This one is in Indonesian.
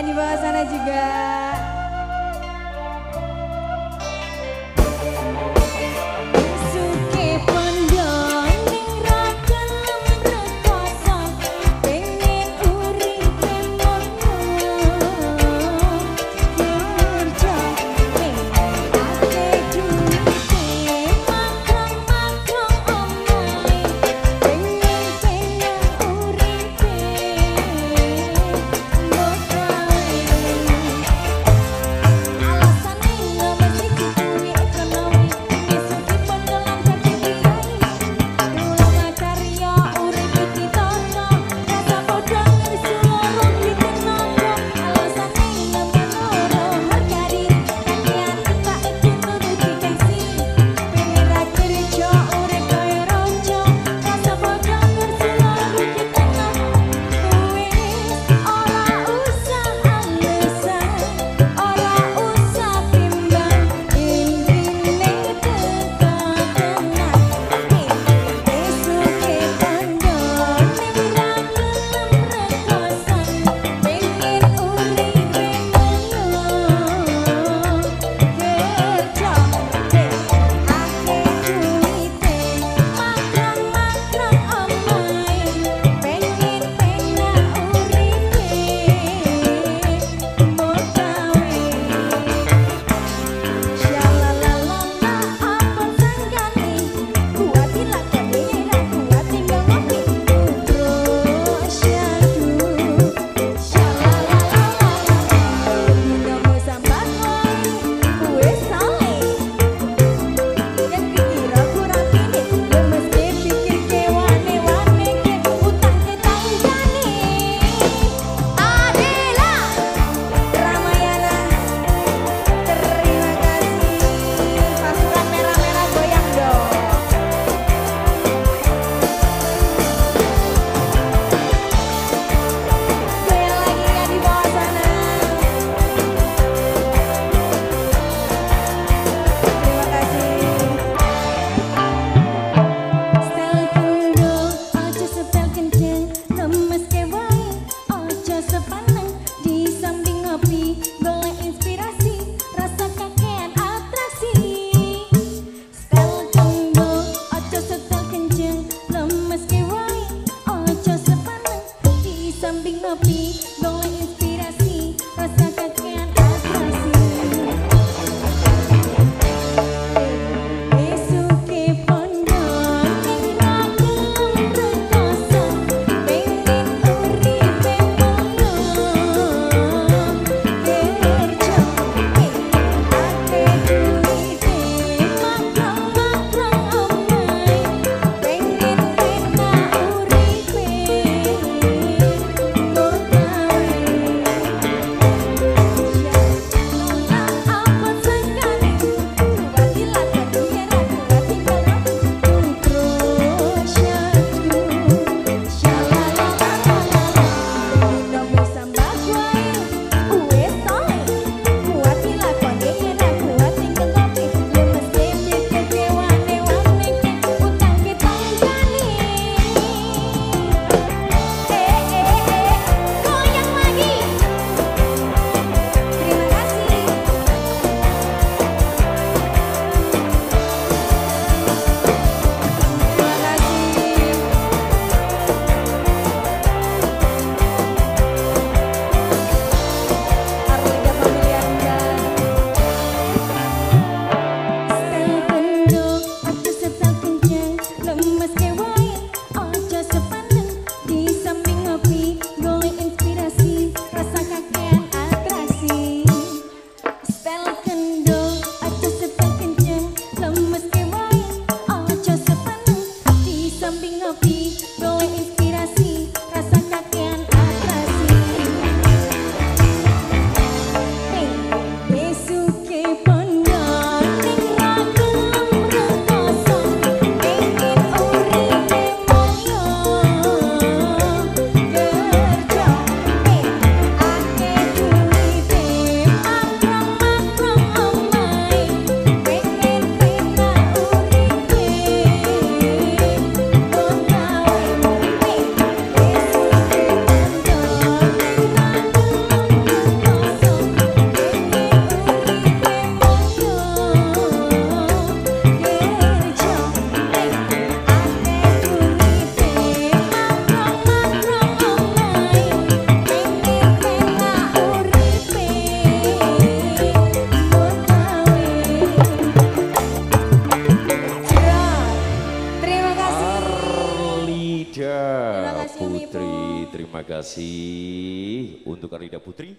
di bawah sana juga. Kasih untuk Arida Putri.